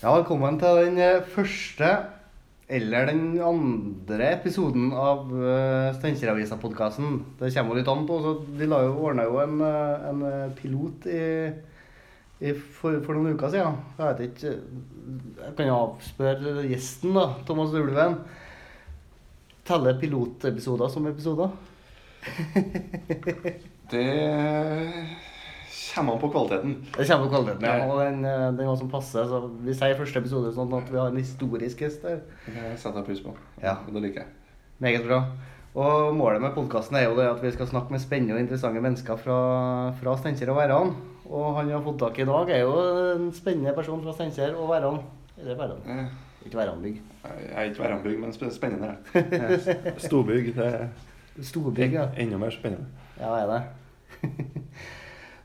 Ja, velkommen til den eh, første eller den andre episoden av uh, Steinkjer-avisa-podkasten. Det kommer jo litt an på. så Vi la jo, ordna jo en, eh, en eh, pilot i, i for, for, noen uker siden. Jeg vet ikke Jeg kan jo avspørre gjesten, da. Thomas Ulven. Teller pilotepisoder som episoder? det kommer an på kvaliteten. Det kommer på kvaliteten, ja. Og den, eh, den var som passer. Så vi sier i første episode sånn at vi har en historisk gjest der. Det setter jeg pris på. Ja. Og det liker jeg. Meget bra. Og målet med podkasten er jo det at vi skal snakke med spennende og interessante mennesker fra, fra Steinkjer og Verran. Og han vi har fått tak i i dag, er jo en spennende person fra Steinkjer og Verran. Eller Verran. Ja. Ikke Verranbygg. Jeg er ikke Verranbygg, men spennende. Storbygg. Det er Storbygg, ja. enda mer spennende. Ja, er det?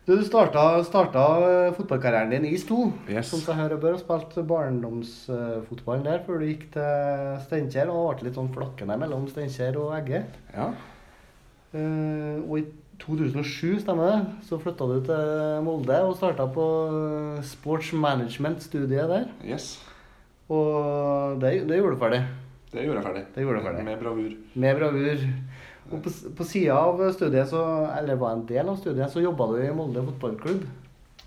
Du starta, starta eh, fotballkarrieren din i Sto, Yes. som seg hør og bør, og spilte barndomsfotballen der før du gikk til Steinkjer. Og ble litt sånn flakkende mellom Steinkjer og Egge. Ja. Uh, og i 2007, stemmer det, så flytta du til Molde og starta på eh, sports management-studiet der. Yes. Og det, det gjorde du ferdig. Det gjorde jeg ferdig. Det gjorde jeg ferdig. Med bravur. Med bravur. Og på, på sida av studiet, så, eller var en del av studiet, så jobba du i Molde fotballklubb.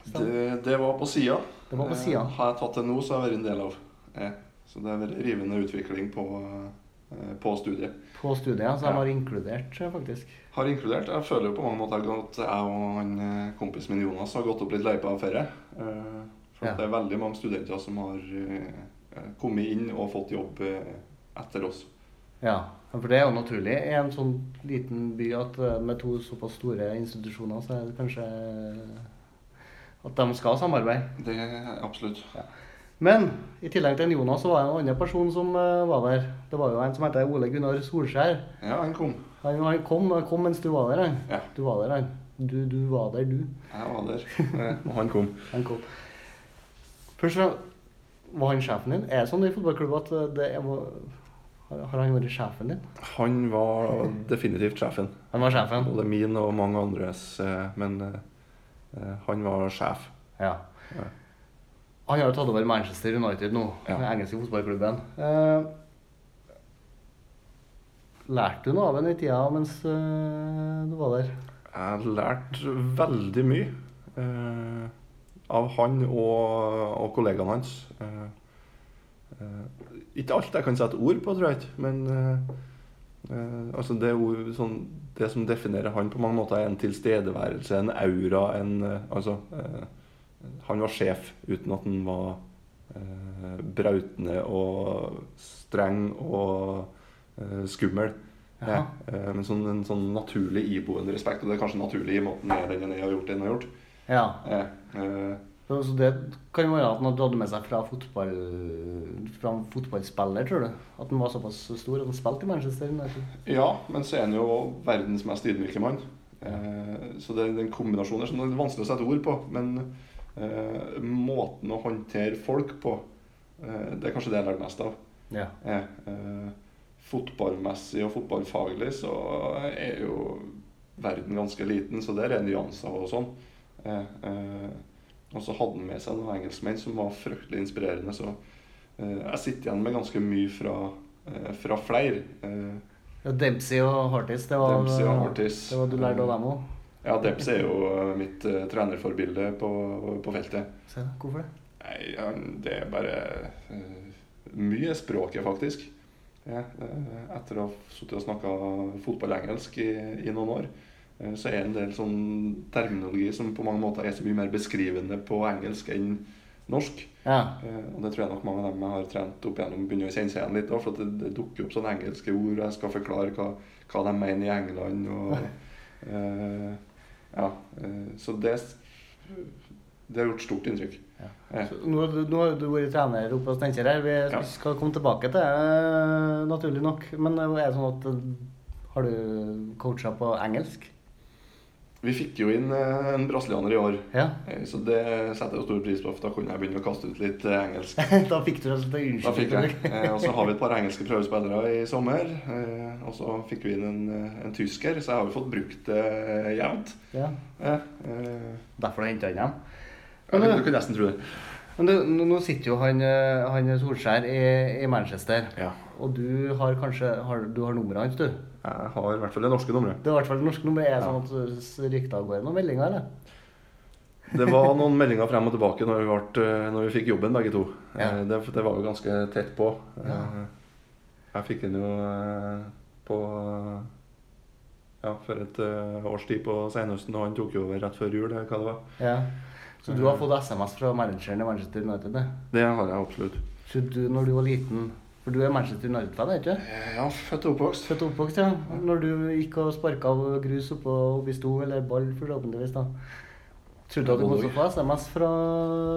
Det, det var på sida. Det var på sida. Har jeg tatt det nå, så har jeg vært en del av. Eh, Så det har vært rivende utvikling på, eh, på studiet. På studiet, så de Ja. har inkludert, eh, faktisk. Har inkludert. Jeg føler jo på mange måter at jeg og han eh, kompisen min Jonas har gått opp litt løypa ferie. Eh, For Ja. det er veldig mange studenter som har eh, kommet inn og fått jobb eh, etter oss. Ja, for det er jo naturlig i en sånn liten by at eh, med to såpass store institusjoner, så er det kanskje at de skal samarbeide. Det er absolutt. Ja. Men i tillegg til en Jonas, så var det en annen person som uh, var der. Det var jo en som heter Ole Gunnar Solskjær. Ja, han kom. Han, han kom, kom mens du var der, han. Ja. Du var der, han. Du, du var der, du. Jeg var der. Eh, Og han kom. Han kom. Først og fremst, var han sjefen din? Er det sånn i fotballklubben at eh, det er, har har han vært sjefen din? Han var definitivt sjefen. Han var sjefen? Både min og mange andres. eh, Men eh, eh, han var sjef. Ja. Ja. Han har tatt over Manchester United nå, Ja. den engelske fotballklubben. Lærte du noe av ham i tida mens du var der? Jeg lærte veldig mye av han og, og kollegaene hans. Eh, ikke alt jeg kan sette ord på, tror jeg ikke, men eh, eh, altså det, sånn, det som definerer han på mange måter, er en tilstedeværelse, en aura, en Altså Han var sjef uten at han var brautende og streng og skummel. Ja, men sånn, en sånn naturlig iboende respekt, og det er kanskje naturlig i måten jeg, den jeg har gjort den har gjort. Ja. Så så det kan jo være at han hadde med seg fra, fotball, fra en fotballspiller, tror du? At han var såpass stor at han spilte i Manchester United? ja, men så er han jo verdens mest ydmyke mann. Eh, så det er den kombinasjonen som det er vanskelig å sette ord på, men eh, måten å håndtere folk på, eh, det er kanskje det jeg lært mest av. Ja. Fotballmessig og fotballfaglig så er jo verden ganske liten, så der er nyanser og sånn. Eh, eh, og så hadde han med seg noen engelskmenn som var fryktelig inspirerende, så eh, jeg sitter igjen med ganske mye fra, eh, fra flere. Eh, Ja, Dempsey og Hartis, det var, Dempsey og Hartis. det var du lærte av dem òg? ja, Dempsey er jo mitt trenerforbilde på, på feltet. Se, hvorfor det? Nei, det er bare mye språket, faktisk. Ja, etter å ha sittet og snakka fotballengelsk i, i noen år, så er det en del sånn terminologi som på mange måter er så mye mer beskrivende på engelsk enn norsk. Ja. Eh, Og det tror jeg nok mange av dem jeg har trent opp igjennom, begynner å kjenne seg igjen litt. For det, det dukker opp sånne engelske ord, og jeg skal forklare hva, hva de mener i England. og uh, Ja. eh, så det, det har gjort stort inntrykk. Ja. Ja. Så Nå, nå har du vært trener oppe hos Steinkjer her. Vi Ja. skal komme tilbake til det, naturlig nok. Men er det sånn at eh, har du coacha på engelsk? Vi fikk jo inn eh, en brasilianer i år, Ja. eh, så det setter jeg stor pris på. For da kunne jeg begynne å kaste ut litt eh, engelsk. da fikk du altså Da fikk jeg. Og så har vi et par engelske prøvespillere i sommer. eh, Og så fikk vi inn en, en tysker, så jeg har jo fått brukt det jevnt. Ja. Eh, eh, Derfor henta inn dem. ja, Men, du, kunne nesten tro det. Men du, nå sitter jo han, eh, han Solskjær i, i Manchester. Ja. Og du har kanskje har, Du har nummeret hans, du? Jeg har i hvert fall det norske nummeret. Det er i hvert fall det norske nummeret. Er Ja. sånn at det rykter av gårde noen meldinger, eller? Det var noen meldinger frem og tilbake når vi, ble, når vi fikk jobben, begge to. Ja. Eh, Det, det var jo ganske tett på. Ja. Eh, Jeg fikk den jo eh, på ja, for et eh, års tid på senhøsten, og han tok jo over rett før jul. hva det var. Ja. Så du har fått SMS fra manageren i Manchester United? det? Det har jeg absolutt. Så du, når du var liten For du er Manchester United-fan, er du ikke? Eh, Ja, født og oppvokst. Født og oppvokst, ja. Når du gikk og sparka grus oppå oppi sto, eller ball forhåpentligvis, da. Trodde du at du kom til å få SMS fra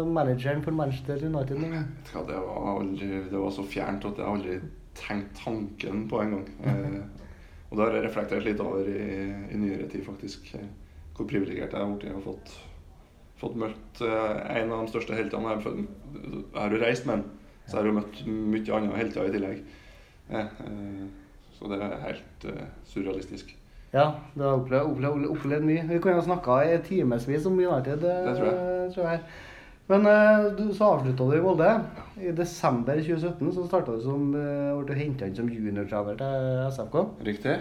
manageren for Manchester United? nå? Ja, det var, aldri, det var så fjernt at jeg aldri tenkte tanken på en gang. Eh, og det har jeg reflektert litt over i, i nyere tid, faktisk. Eh, Hvor privilegert jeg har blitt. Har fått, fått møtt eh, en av de største heltene. Jeg har, jo reist med ham, så jeg har jo møtt mye andre helter i tillegg. Eh, så det er helt eh, surrealistisk. Ja, du har opplevd, opplevd, opplevd mye. Vi kunne ha snakka i timevis om United. Det tror jeg. tror jeg. Men du, så avslutta du i Molde. I desember 2017 så starta du som ble henta inn som juniortrener til SFK. Riktig?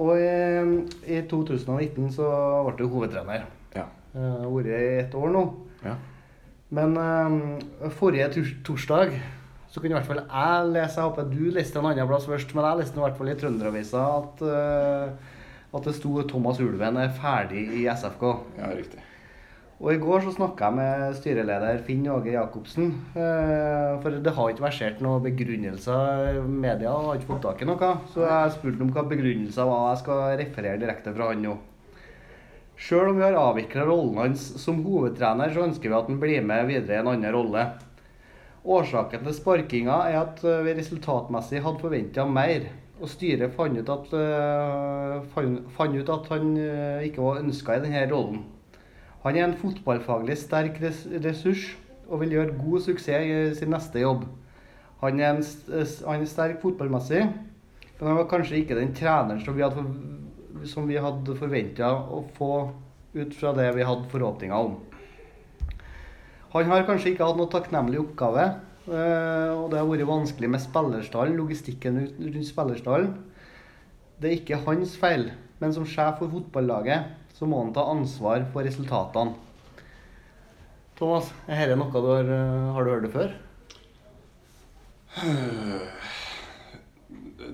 Og i, i 2019 så ble du hovedtrener. Jeg har vært i ett år nå. ja. Men um, forrige tors torsdag så kunne i hvert fall jeg lese Jeg håper du leste en annen plass først, men jeg leste i hvert fall i Trønderavisa at, uh, at det sto Thomas Ulven er ferdig i SFK. Ja, riktig. Og i går så snakka jeg med styreleder Finn Åge Jacobsen. Uh, For det har ikke versert noen begrunnelser. Media har ikke fått tak i noe. Så jeg spurte om hva begrunnelsen var. Jeg skal referere direkte fra han nå. Sjøl om vi har avvikla rollen hans som hovedtrener, så ønsker vi at han blir med videre i en annen rolle. Årsaken til sparkinga er at eh, vi resultatmessig hadde forventa mer. Og styret fant ut at, eh, fant, ut at han eh, ikke var ønska i denne rollen. Han er en fotballfaglig sterk ressurs og vil gjøre god suksess i sin neste jobb. Han er, en, han er sterk fotballmessig, men han var kanskje ikke den treneren som vi hadde, som vi hadde forventa å få ut fra det vi hadde forhåpninger om. Han har kanskje ikke hatt noe takknemlig oppgave, eh, og det har vært vanskelig med spillerstallen, logistikken rundt spillerstallen. Det er ikke hans feil, men som sjef for fotballaget så må han ta ansvar for resultatene. Thomas, er dette noe du har, eh, har du hørt det før?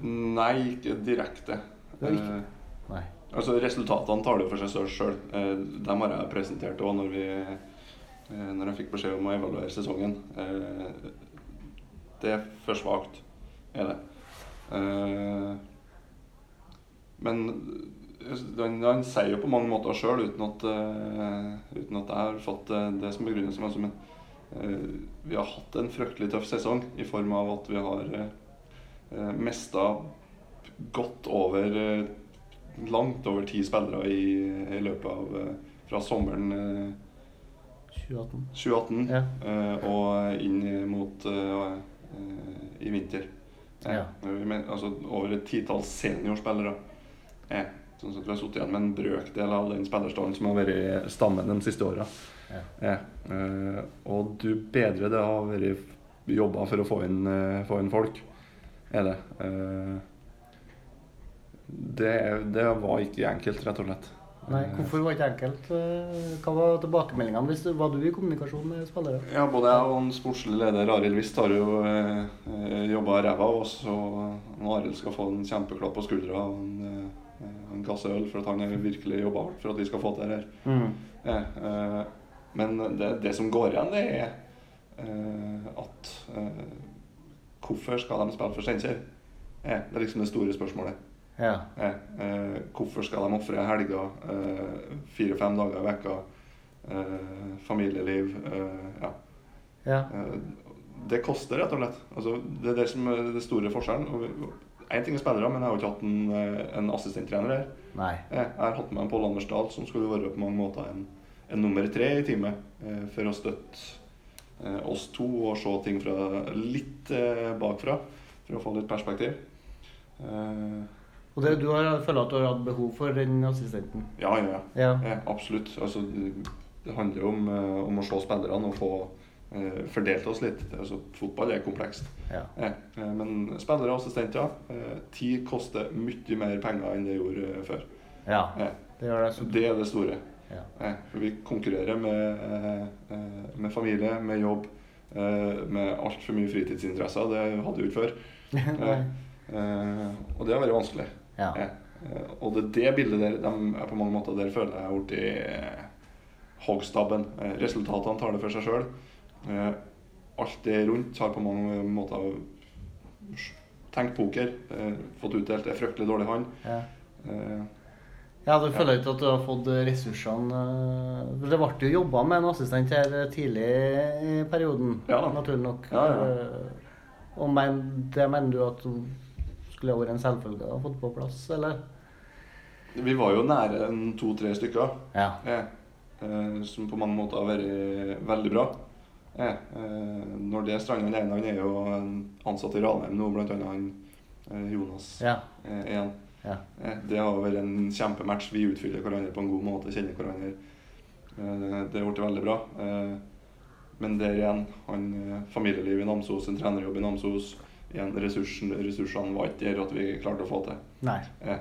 Nei, ikke direkte. Det er ikke- Eh, Nei. Altså Resultatene tar det for seg sjøl. Dem har jeg presentert òg når, vi, eh, når jeg fikk beskjed om å evaluere sesongen. Eh, Det er for svakt, er det. Eh, Men han, han sier jo på mange måter sjøl, uten, eh, uten at jeg har fått eh, det som begrunnelse. men eh, vi har hatt en fryktelig tøff sesong i form av at vi har mista godt over eh, Langt over ti spillere i, i løpet av eh, fra sommeren eh, 2018. 2018 Ja. eh, og inn mot i vinter. Ja. men- altså over et titalls seniorspillere. Eh, sånn at vi har sittet igjen med en brøkdel av den spillerstallen som har vært stammen de siste åra. Ja. Eh, eh, og du bedre det har vært jobba for å få inn, få inn folk, er det. Eh, det. Det var ikke enkelt, rett og slett. Nei, Eh, hvorfor var det ikke enkelt? Eh, Hva var tilbakemeldingene? Hvis du, var du i kommunikasjon med spillere? Ja, både jeg og en sportslig leder, Arild Wist, har jo eh, jobba ræva av oss. Og Arild skal få en kjempeklapp på skuldra og en, eh, en kasse øl for at han har virkelig jobba hardt for at vi skal få til det her. Mm. Eh, eh, men det, det som går igjen, det er eh, at eh, Hvorfor skal de spille for Steinkjer? Eh, det er liksom det store spørsmålet. Ja. Eh, eh, hvorfor skal de ofre helger, eh, fire-fem dager i vekka, eh, familieliv? Eh, ja. ja. Eh, Det koster, rett og slett. Altså, det er det som er den store forskjellen. Én ting er spillere, men jeg har jo ikke hatt en, en assistenttrener her. Nei. Jeg har hatt med en Pål Anders Dahl, som skulle være på mange måter en, en nummer tre i teamet. For å støtte eh, oss to og se ting fra litt bakfra. For å få litt perspektiv. Eh, Og det, du har føler at du har hatt behov for den assistenten? ja, ja, ja. Ja. Absolutt. Altså, det handler om, eh, om å se spillerne og få eh, fordelt oss litt. Altså, fotball er komplekst. Ja. Eh, men spillere og assistenter eh, Tid koster mye mer penger enn det gjorde før. ja. Det gjør det. Så, det er det store. ja. For vi konkurrerer med, med familie, med jobb, eh, med altfor mye fritidsinteresser. Det hadde vi ikke før. Og det har vært vanskelig. Ja. Eh, eh, og det er det bildet der de er på mange måter der føler jeg har blitt i eh, hoggstabben. Eh, resultatene tar det for seg sjøl. Eh, alt det rundt har på mange måter tenkt poker. Eh, fått utdelt ei fryktelig dårlig hånd. ja. Ja, du føler ikke at du har fått ressursene Det ble jo jobba med en assistent her tidlig i perioden, Ja naturlig nok. Ja, ja. Og men, det mener du at skulle vært en selvfølge å ha fått på plass, eller? vi var jo nære en to-tre stykker. Ja. eh, eh, som på mange måter har vært veldig bra. Eh, når det strander ene, han er jo en ansatt i Ranheim nå, blant annet han eh, Jonas Ja. eh, igjen. Ja. Det har vært en kjempematch. Vi utfyller hverandre på en god måte, kjenner hverandre. Eh, det har blitt veldig bra. Men der igjen, han familielivet familieliv i Namsos, en trenerjobb i Namsos. Igjen, ressursen, ressursene var ikke der at vi klarte å få til. Nei. Eh,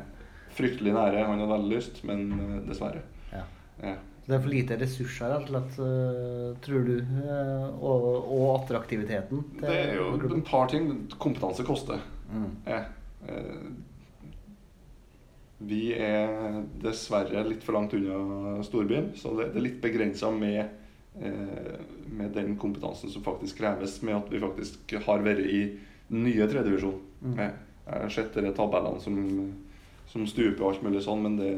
fryktelig nære. Han hadde veldig lyst, men eh, dessverre. Ja. Eh, Det er for lite ressurser, rett og slett, eh, tror du. eh, Og, og attraktiviteten. til Det er jo klubben. et par ting. Kompetanse koster. Mm. Vi er dessverre litt for langt unna storbyen, så det, er litt begrensa med, med den kompetansen som faktisk kreves med at vi faktisk har vært i den nye tredjedivisjon. Mm. Jeg har sett dere tabellene som, som stuper alt mulig sånn, men det,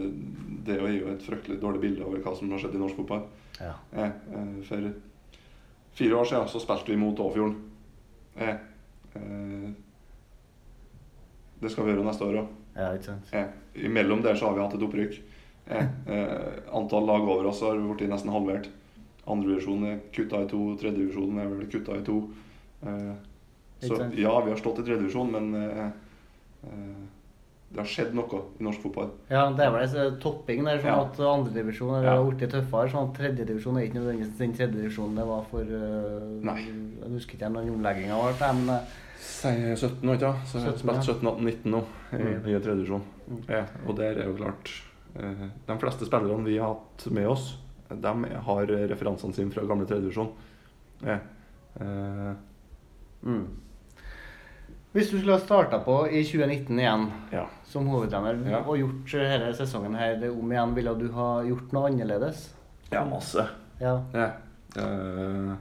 det er jo et fryktelig dårlig bilde over hva som har skjedd i norsk fotball. Ja. Eh, eh, for fire år siden så spilte vi mot Åfjorden. Jeg, eh, det skal vi gjøre neste år òg. ja, ikke sant. Eh, imellom der så har vi hatt et opprykk. Eh, eh, antall lag over oss har blitt nesten halvert. Andredivisjon er kutta i to, tredjedivisjon er vel kutta i to. Eh, så ja, vi har stått i tredjedivisjon, men eh, eh, det har skjedd noe i norsk fotball. Ja, det er vel en topping der, sånn Ja. at andredivisjon har Ja. blitt tøffere. Sånn at tredjedivisjon er ikke nødvendigvis den tredjedivisjonen det var for uh, Nei. Jeg husker ikke når omlegginga ble, men uh, 17 nå, ikke sant? Så jeg har 17, ja. spilt 17, 18, 19 nå i Mm. nye tredjedivisjon. Mm. Ja, og der er jo klart uh, De fleste spillerne vi har hatt med oss, de har referansene sine fra gamle tredjedivisjon. Ja. Uh, mm. Hvis du skulle ha starta på i 2019 igjen ja. som hovedtrener Ja. og gjort denne sesongen her om igjen, ville du ha gjort noe annerledes? ja, masse. Ja. Ja. Uh,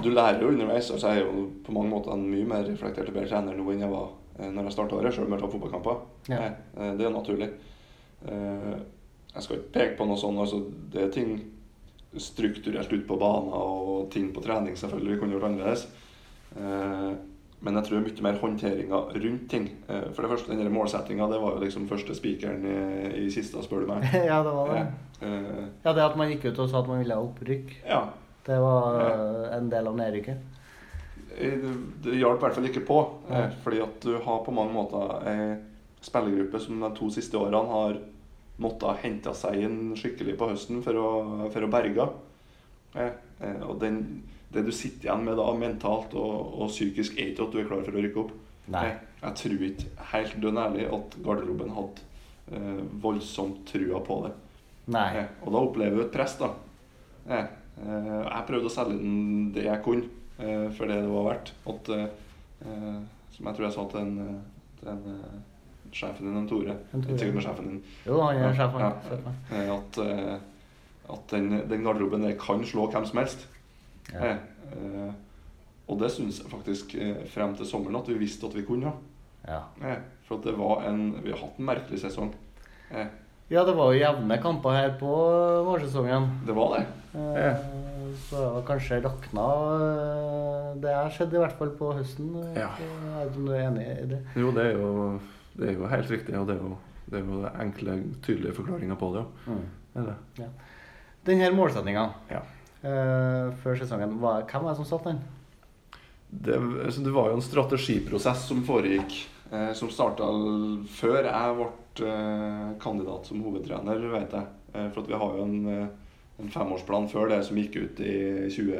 du lærer jo underveis. altså Jeg er jo på mange måter en mye mer reflektert og bedre trener nå enn jeg var eh, når jeg starta året, selv om jeg tar fotballkamper. Ja. Eh, eh, Det er naturlig. Eh, Jeg skal ikke peke på noe sånt. altså Det er ting strukturelt ute på banen og ting på trening selvfølgelig vi kunne gjort annerledes. Eh, Men jeg tror mye mer håndteringa rundt ting. Eh, For det første, den målsettinga, det var jo liksom første spikeren i, i kista, spør du meg. ja, det var det. Eh, Ja, det at man gikk ut og sa at man ville ha opprykk, Ja. det var eh, en del av nedrykket. Eh, Det, det hjalp i hvert fall ikke på. Eh, fordi at du har på mange måter ei spillergruppe som de to siste årene har måttet hente seg inn skikkelig på høsten for å, for å berge. Og den, det du sitter igjen med da mentalt og, og psykisk, er ikke at du er klar for å rykke opp. Nei. Jeg tror ikke helt dønn ærlig at garderoben hadde eh, voldsomt trua på det. Nei. Eh, og da opplever du et press, da. Eh, eh, jeg prøvde å selge den det jeg kunne, eh, for det det var verdt. At, eh, som jeg tror jeg sa til en, til en sjefen din, en Tore. Tore. Ikke med sjefen din. Jo, han er sjefen. ja. At, at den, den garderoben der kan slå hvem som helst. Ja. Eh, eh, og det syns jeg faktisk eh, frem til sommeren at vi visste at vi kunne. Ja. Eh, for at det var en, vi har hatt en merkelig sesong. Eh, ja, det var jo jevne kamper her på vårsesongen. det var det. Eh, Så det var kanskje rakna Det har skjedd i hvert fall på høsten. Ja. Jeg vet om du er enig i det? Jo, det er jo, det er jo helt riktig, og det er jo, det er jo enkle, tydelige forklaringer på det. Mm. Er det? Den her målsettinga Ja. Eh, før sesongen, Hva, hvem var det som satte den? Det, altså, det var jo en strategiprosess som foregikk, eh, som starta før jeg ble eh, kandidat som hovedtrener, vet jeg. Eh, for vi har jo en, eh, en femårsplan før det som gikk ut i 20,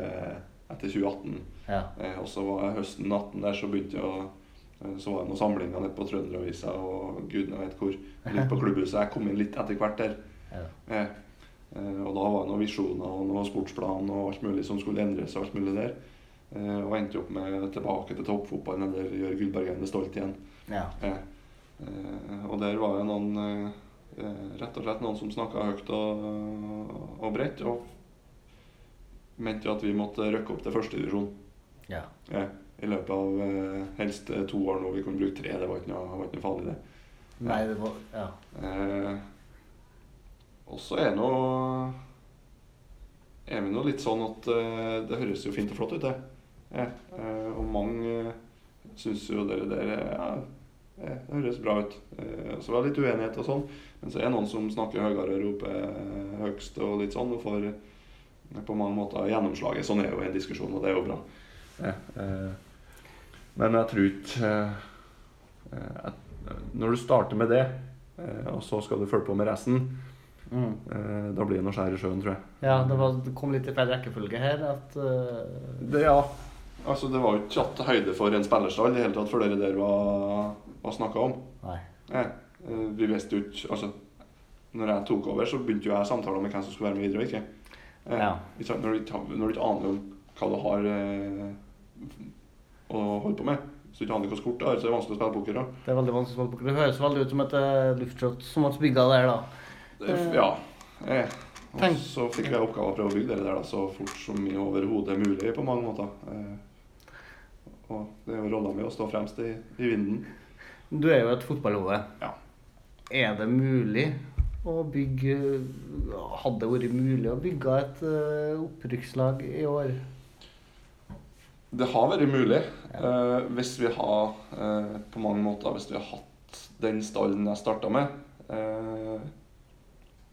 etter 2018. Ja. Eh, og så var jeg høsten 18 der, så begynte jeg så var det noen samlinger nede på Trønderavisa og gudene vet hvor. Litt på klubbhuset. Jeg kom inn litt etter hvert der. Ja. Eh, og da var det noen visjoner og noen sportsplan og alt mulig som skulle endres. Og alt mulig der. Eh, og endte opp med tilbake til toppfotballen eller gjøre Gullbergen stolt igjen. ja. Eh, og der var det noen rett og slett noen som snakka høyt og, og bredt. Og mente jo at vi måtte rykke opp til førstedivisjon. ja. ja. I løpet av helst to år nå. Vi kunne bruke tre. Det var ikke noe, var ikke noe farlig, det. Nei, det var Ja. Eh, og så er nå er vi nå litt sånn at eh, det høres jo fint og flott ut, det. Ja, eh, og mange uh, syns jo dere der eh, ja, eh, det høres bra ut. Eh, så var det litt uenighet og sånn. Men så er det noen som snakker høyere og roper eh, høgst og litt sånn, og får eh, på mange måter gjennomslaget. Sånn er jo en diskusjon, og det er jo bra. Eh, men jeg tror ikke eh, eh, Når du starter med det, eh, og så skal du følge på med resten, Mm. eh, da blir det noe skjær i sjøen, tror jeg. Ja, det, var, det kom litt i feil rekkefølge her. At uh... Det, ja. Altså, det var jo ikke tatt høyde for en spillerstall i det hele tatt før det der var, var snakka om. Nei. Eh, eh, vi visste jo ikke Altså, når jeg tok over, så begynte jo jeg samtaler med hvem som skulle være med videre og ikke. Eh, Ja. Når, du når du ikke aner om hva du har eh, å holde på med, så du ikke aner hvilket kort du har, så er det vanskelig å spille poker. Da. Det er veldig vanskelig å spille poker. Det høres veldig ut som et uh, luftshot som ble bygga der, da. Det, Eh, ja. Eh, og så fikk vi oppgave å prøve å bygge det der da, så fort som overhodet mulig på mange måter. Eh, og det er jo rolla mi å stå fremst i, i vinden. Du er jo et fotballhode. Ja. Er det mulig å bygge Hadde det vært mulig å bygge et opprykkslag i år? Det har vært mulig eh, hvis vi har eh, på mange måter hvis vi har hatt den stallen jeg starta med, eh,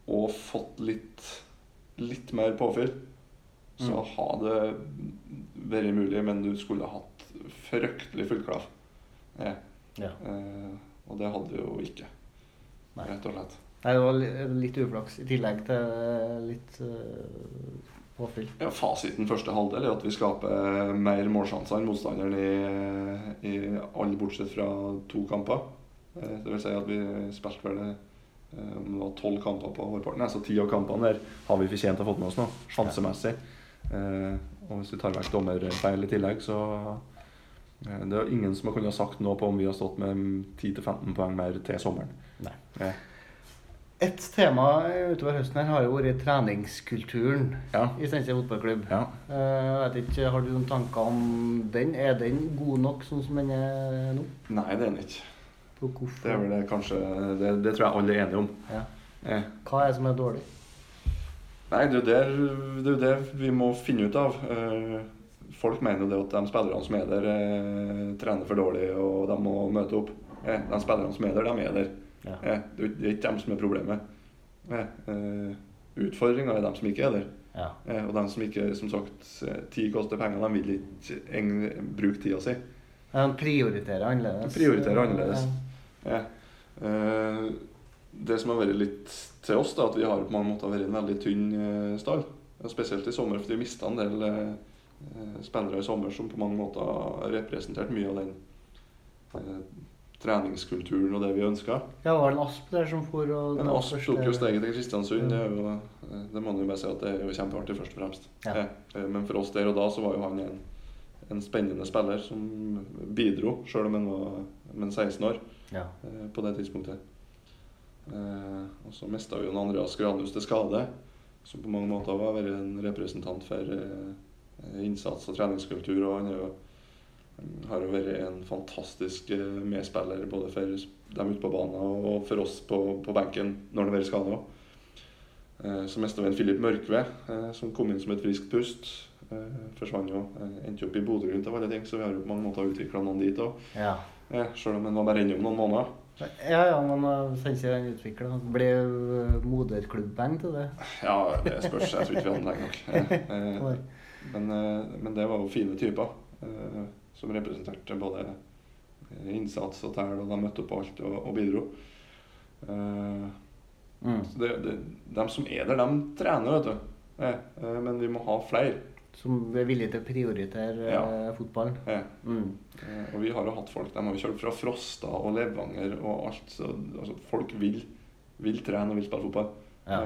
og fått litt, litt mer påfyll, så Mm. har det vært mulig, men du skulle hatt fryktelig full klaff. Ja. eh, og det hadde du jo ikke, Nei. rett og slett. Nei, det var litt uflaks i tillegg til eh, litt uh, påfyll. Ja, fasiten første halvdel er at vi skaper mer målsjanser enn motstanderen i, i alle bortsett fra to kamper. Eh, Det vil si at vi spilte vel eh, om det var tolv kamper på vårparten. Så ti av kampene der har vi fortjent å ha fått med oss nå, sjansemessig. Eh, Og hvis vi tar vekk dommerfeil i tillegg, så eh, Det er ingen som har kunnet ha sagt noe på om vi har stått med 10-15 poeng mer til sommeren. Nei. Eh, Et tema utover høsten her har jo vært treningskulturen Ja. i Steinkjer fotballklubb. ja. Eh, jeg vet ikke, Har du noen tanker om den? Er den god nok sånn som den er nå? Nei, det er den ikke. På hvorfor? Det er vel det kanskje Det, det tror jeg alle er enige om. Ja. Ja. Hva er det som er dårlig? Nei, det er jo det det vi må finne ut av. Eh, Folk mener jo det at de spillerne som er der, eh, trener for dårlig og de må møte opp. Eh, De spillerne som er der, de er der. Ja. Det er ikke dem som er problemet. Utfordringa er dem som ikke er der. Ja. Og dem som ikke, som sagt, tid koster penger, de vil ikke bruke tida si. De prioriterer annerledes. Prioriterer annerledes. Ja. Eh, Det som har vært litt til oss, da, at vi har på mange måter vært en veldig tynn eh, stall. Spesielt i sommer, for vi mista en del eh, spillere i sommer som på mange måter har representert mye av den treningskulturen og det vi ønska. Ja, var det en Asp der som for og En Asp tok jo steget til Kristiansund. Det, er jo, det må man jo bare si at det er jo kjempeartig, først og fremst. Ja. Men for oss der og da så var jo han en, en spennende spiller som bidro, sjøl om han var 16 år Ja. eh, på det tidspunktet. Eh, og så mista vi jo en Andreas Granhus til skade, som på mange måter var vært en representant for eh, innsats og treningskultur. Og han er jo, har jo vært en fantastisk medspiller både for dem ute på banen og for oss på, på benken når han har vært skada så mista vi en Filip Mørkve, som kom inn som et friskt pust. Forsvant jo. Endte opp i Bodø-Glimt av alle ting, så vi har jo på mange måter utvikla noen dit òg. Ja. Eh, Sjøl om han var bare innom noen måneder. ja, ja, men uh, Steinkjer den utvikla. Ble moderklubben til det. Ja, det spørs. Jeg tror ikke vi hadde lenge nok. Eh, eh, Oi. Men, eh, men det var jo fine typer eh, som representerte både eh, innsats og tæl, og de møtte opp på alt og, og bidro. Eh, Mm. så det, det, de som er der, de trener, vet du. Eh, eh, men vi må ha flere. Som er villige til å prioritere Ja. fotballen. fotball. Eh, Mm. eh, og vi har jo hatt folk, de har jo kjørt fra Frosta og Levanger og alt. Så, altså, folk vil, vil trene og vil spille fotball. Ja.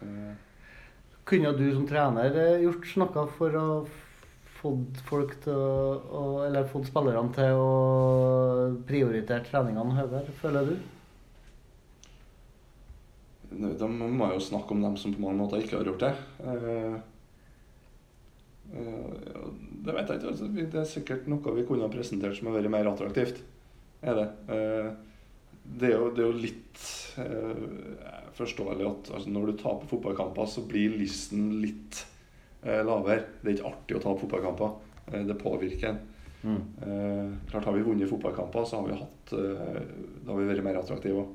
Eh, eh, Kunne du som trener eh, gjort noe for å fått folk til å, Eller fått spillerne til å prioritere treningene høyere, føler du? Da må jo snakke om dem som på mange måter ikke har gjort det. Eh, det vet jeg ikke. Altså, det er sikkert noe vi kunne ha presentert som har vært mer attraktivt. Er det. Eh, det, er jo, det er jo litt eh, forståelig at altså, når du taper fotballkamper, så blir listen litt lavere. Det er ikke artig å tape fotballkamper. Det påvirker en. Mm. Klart Har vi vunnet fotballkamper, så har vi hatt har vi vært mer attraktive òg.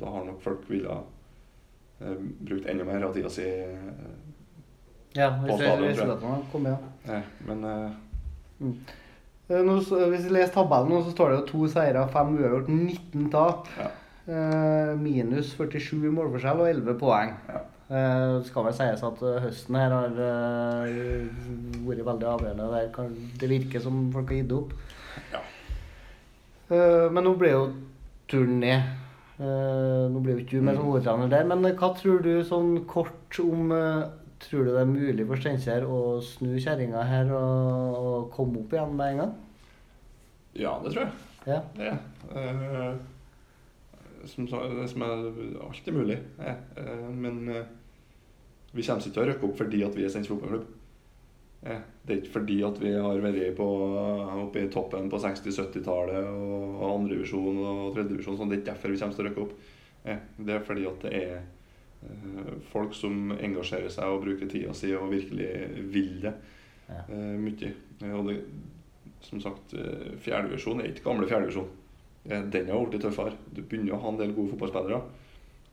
Da har nok folk villet brukt enda mer av tida si. Eh, Ja, På hvis stadion, tror jeg. kommet, ja. eh, men Uh... Mm. Nå, hvis vi leser tabellen, nå, så står det jo to seire, fem uavgjort, 19 tap. Ja. Eh, minus 47 i målforskjell og 11 poeng. Ja. Eh, det skal vel sies at eh, høsten her har eh, vært veldig avgjørende. Kan, det virker som folk har gitt opp. Ja. Eh, men nå ble jo turen ned. Eh, nå blir jo ikke du med som Mm. hovedtrener der, men hva tror du sånn kort om eh, Tror du det er mulig for Steinkjer å snu kjerringa her og, og komme opp igjen med en gang? ja, det tror jeg. Ja. Det eh, som, det som er alt er mulig. Eh, eh, men eh, vi kommer ikke til å rykke opp fordi at vi er Steinkjer fotballklubb. Det er ikke fordi at vi har vært på, oppe i toppen på 60-70-tallet og andredivisjon og tredjedivisjon. Sånn. Det er ikke derfor vi kommer til å rykke opp. Det er fordi at det er folk som engasjerer seg og bruker tida si og virkelig vil det Ja. eh, mye. Eh, og det, som sagt, eh, fjerdedivisjon er ikke gamle fjerdedivisjon. Eh, Den har blitt tøffere. Du begynner å ha en del gode fotballspillere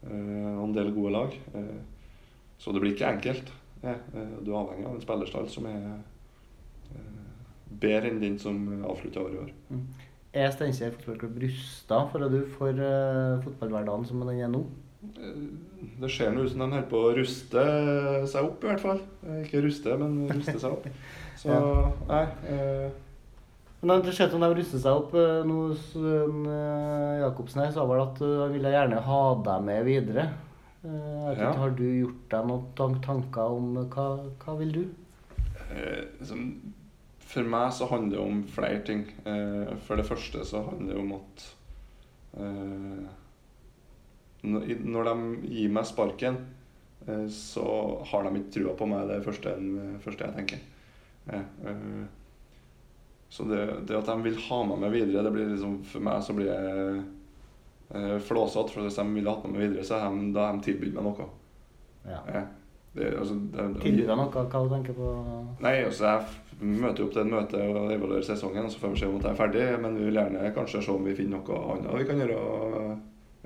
eh, og en del gode lag. Eh, så det blir ikke enkelt. Eh, eh, du er avhengig av en spillerstall som er eh, bedre enn den som avslutta året i år. Er Steinkjer fotballklubb rusta for at du får fotballhverdagen som den er nå? Eh, Det ser nå ut som de holder på å ruste seg opp, i hvert fall. Eh, Ikke ruste, men ruste seg opp. Så nei eh, Men det ut som de ruster seg opp noe nå. Sven eh, Jacobsen her sa vel at eh, han ville gjerne ha deg med videre. Eh, Ja. Har du gjort deg noen tanker om eh, hva, hva vil du? Eh, for meg så handler det om flere ting. Eh, for det første så handler det om at eh, når, de gir meg sparken, eh, så har de ikke trua på meg. Det er det første, første jeg tenker. Eh, så det, det at de vil ha meg med videre, det blir liksom for meg så blir jeg eh, flåsete. For hvis de ville hatt meg med videre, så har de, da har de tilbudt meg noe. Ja. Det, altså, det, Tilbyr deg noe? Hva du tenker på? Nei, altså jeg møter opp til et møte og evaluerer sesongen, så får vi se om jeg er ferdig. Men vi vil gjerne kanskje se om vi finner noe annet vi kan gjøre.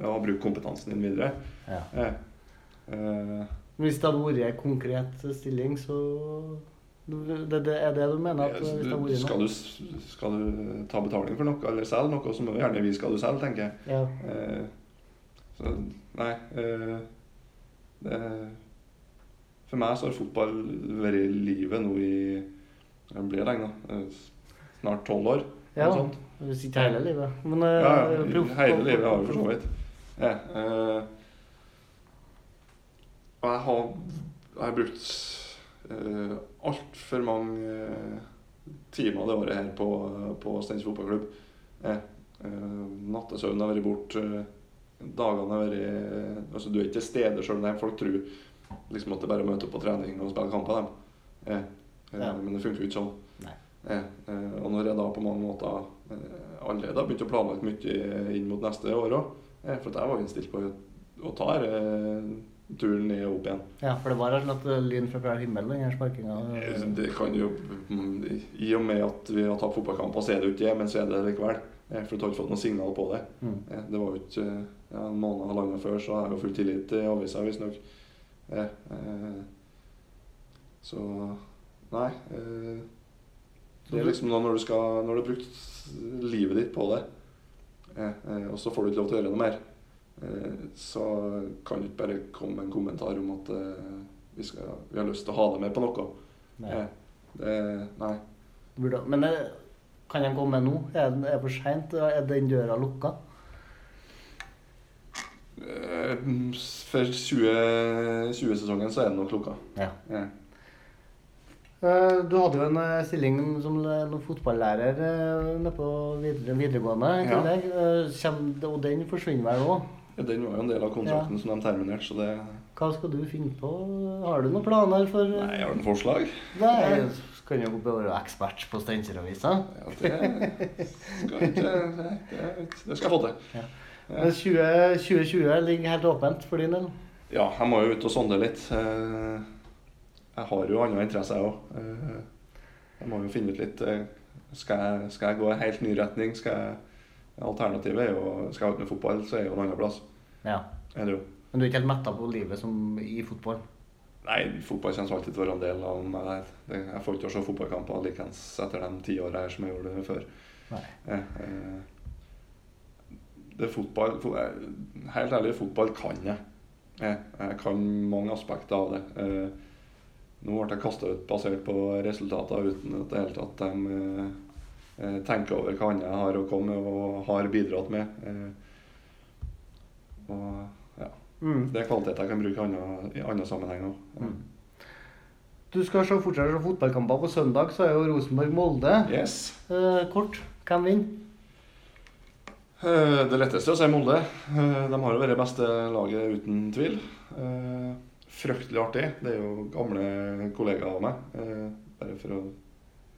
Og bruke kompetansen din videre. Ja. Eh, eh, Hvis det hadde vært en konkret stilling, så det, det Er det du mener? at hvis det du, skal, du, skal du ta betaling for noe eller selge noe, så må gjerne vi skal du selge, tenker jeg. Ja. Eh, så nei eh, det, For meg så har fotball vært i livet nå i Det blir lenge, da. eh, Snart tolv år. ja. sånt. Hvis ikke hele livet. Men eh, Ja, ja, hele livet har vi for så vidt. Ja, eh, og jeg har, jeg har brukt uh, altfor mange eh, timer det året her på, på Steinkjer fotballklubb. Uh, nattesøvnen nattesøvn har vært borte. dagene har vært altså, Du er ikke til stede sjøl om folk tror liksom at det bare er å møte opp på trening og spille kamper. Dem. Ja, eh. Men det funker jo ikke sånn. Ja, eh, og når jeg da på mange måter eh, allerede har begynt å planlegge mye inn mot neste år òg, for at jeg var innstilt på å, ta eh, turen ned og opp igjen. Ja, for det var rett og slett eh, lyn fra klar himmel, den sparkinga. Eh, Det kan jo I og med at vi har tapt fotballkamper, så er det jo ikke det, men så er det likevel. Eh, For du har ikke fått noe signal på det. Mm. Eh, Det var jo ikke ja, en måned halvannen før, så har jeg jo full tillit til avisa, visstnok. Eh, eh, så Nei. Eh, det er liksom når du skal Når du har brukt livet ditt på det, eh, eh, og så får du ikke lov til å gjøre noe mer, eh, så kan du ikke bare komme med en kommentar om at eh, vi, skal, vi har lyst til å ha deg med på noe. Nei. Eh, det, nei. Men det, kan jeg komme nå? Er det for seint? Er den døra lukka? Eh, For 2020-sesongen så er det nok lukka. Ja. Ja. Eh, Du hadde jo en eh, stilling som fotballærer eh, nede på videre, videregående i Ja. tillegg. Og den forsvinner vel òg. Den var jo en del av kontrakten som de terminerte, så det Hva skal du finne på? Har du noen planer for Nei, jeg har noen forslag. Nei, Kan jo være ekspert på Steinkjer-avisa. Ja, det skal ikke det, skal jeg få til. Ja. Ja. Men 20, 2020 ligger helt åpent for din del? Ja, jeg må jo ut og sonde litt. Eh, Jeg har jo andre interesser, jeg òg. Jeg må jo finne ut litt eh, Skal jeg, skal jeg gå en helt ny retning? Skal jeg, alternativet er jo Skal jeg ut med fotball, så er jeg jo en annen plass. Ja. Er det jo. Men du er ikke helt metta på livet som i fotball? Nei, fotball kommer alltid til å være en del av meg. Jeg får ikke å se fotballkamper likeens etter de ti åra her som jeg gjorde det før. Nei. Eh, eh, Det er fotball eh, Helt ærlig, fotball kan jeg. Jeg, jeg kan mange aspekter av det. Nå ble jeg kasta ut basert på resultater uten at det hele tatt de eh, eh, tenker over hva annet jeg har å komme med og har bidratt med. Eh, Og ja, Mm. det er kvalitet jeg kan bruke i andre- i andre sammenhenger òg. Mm. Du skal se fortsatt se fotballkamper. På søndag så er jo Rosenborg-Molde. Yes. Eh, kort. Hvem vinner? Eh, Det letteste å si Molde. Eh, De har jo vært beste laget uten tvil. Eh, Fryktelig artig. Det er jo gamle kollegaer av meg. Eh, Bare for å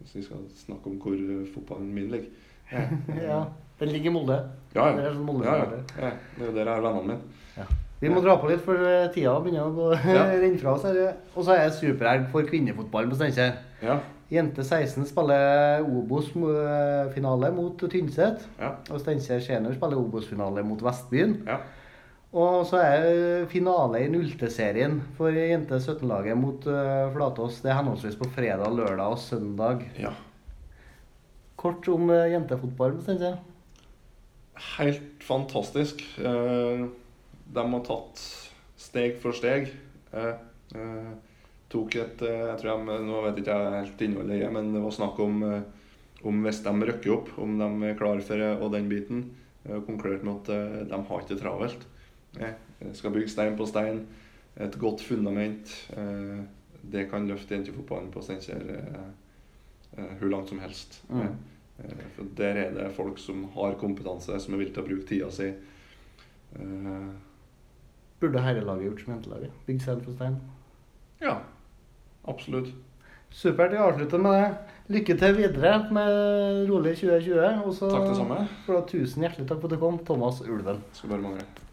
Hvis vi skal snakke om hvor fotballen min ligger. Eh, ja, den ligger i Molde. Ja, Det ja. er sånn Molde ja, ja. ja. Det er jo der jeg har vennene mine. Vi må dra på litt, for eh, tida begynner å Ja. renne fra oss. Og så er jeg superhelg for kvinnefotballen på Steinkjer. Ja. Jente 16 spiller Obos-finale mot Tynset. Ja. Og Steinkjer Senior spiller Obos-finale mot Vestbyen. ja. Og så er finale i nulteserien for jente 17-laget mot uh, Flatås. Det er henholdsvis på fredag, lørdag og søndag. ja. Kort om uh, jentefotball på jeg. Helt fantastisk. Uh, De har tatt steg for steg. Uh, eh, tok et eh, jeg tror de, Nå vet ikke jeg helt innholdet i det, men det var snakk om, eh, om hvis de rykker opp, om de er klar for det og den biten. Eh, Konkludert med at eh, de har ikke travelt. Eh, Skal bygge stein på stein. Et godt fundament. Eh, Det kan løfte jentefotballen på Steinkjer eh, hvor langt som helst. Mm. For der er det folk som har kompetanse, som er villige til å bruke tida si. Burde herrelaget gjort som jentelaget. Bygd stein på stein. Ja, absolutt. Supert. Vi avslutter med det. Lykke til videre med rolig 2020. Og så Takk det samme. ha tusen hjertelig takk for at du kom, Thomas Ulven. Skal bare mangle.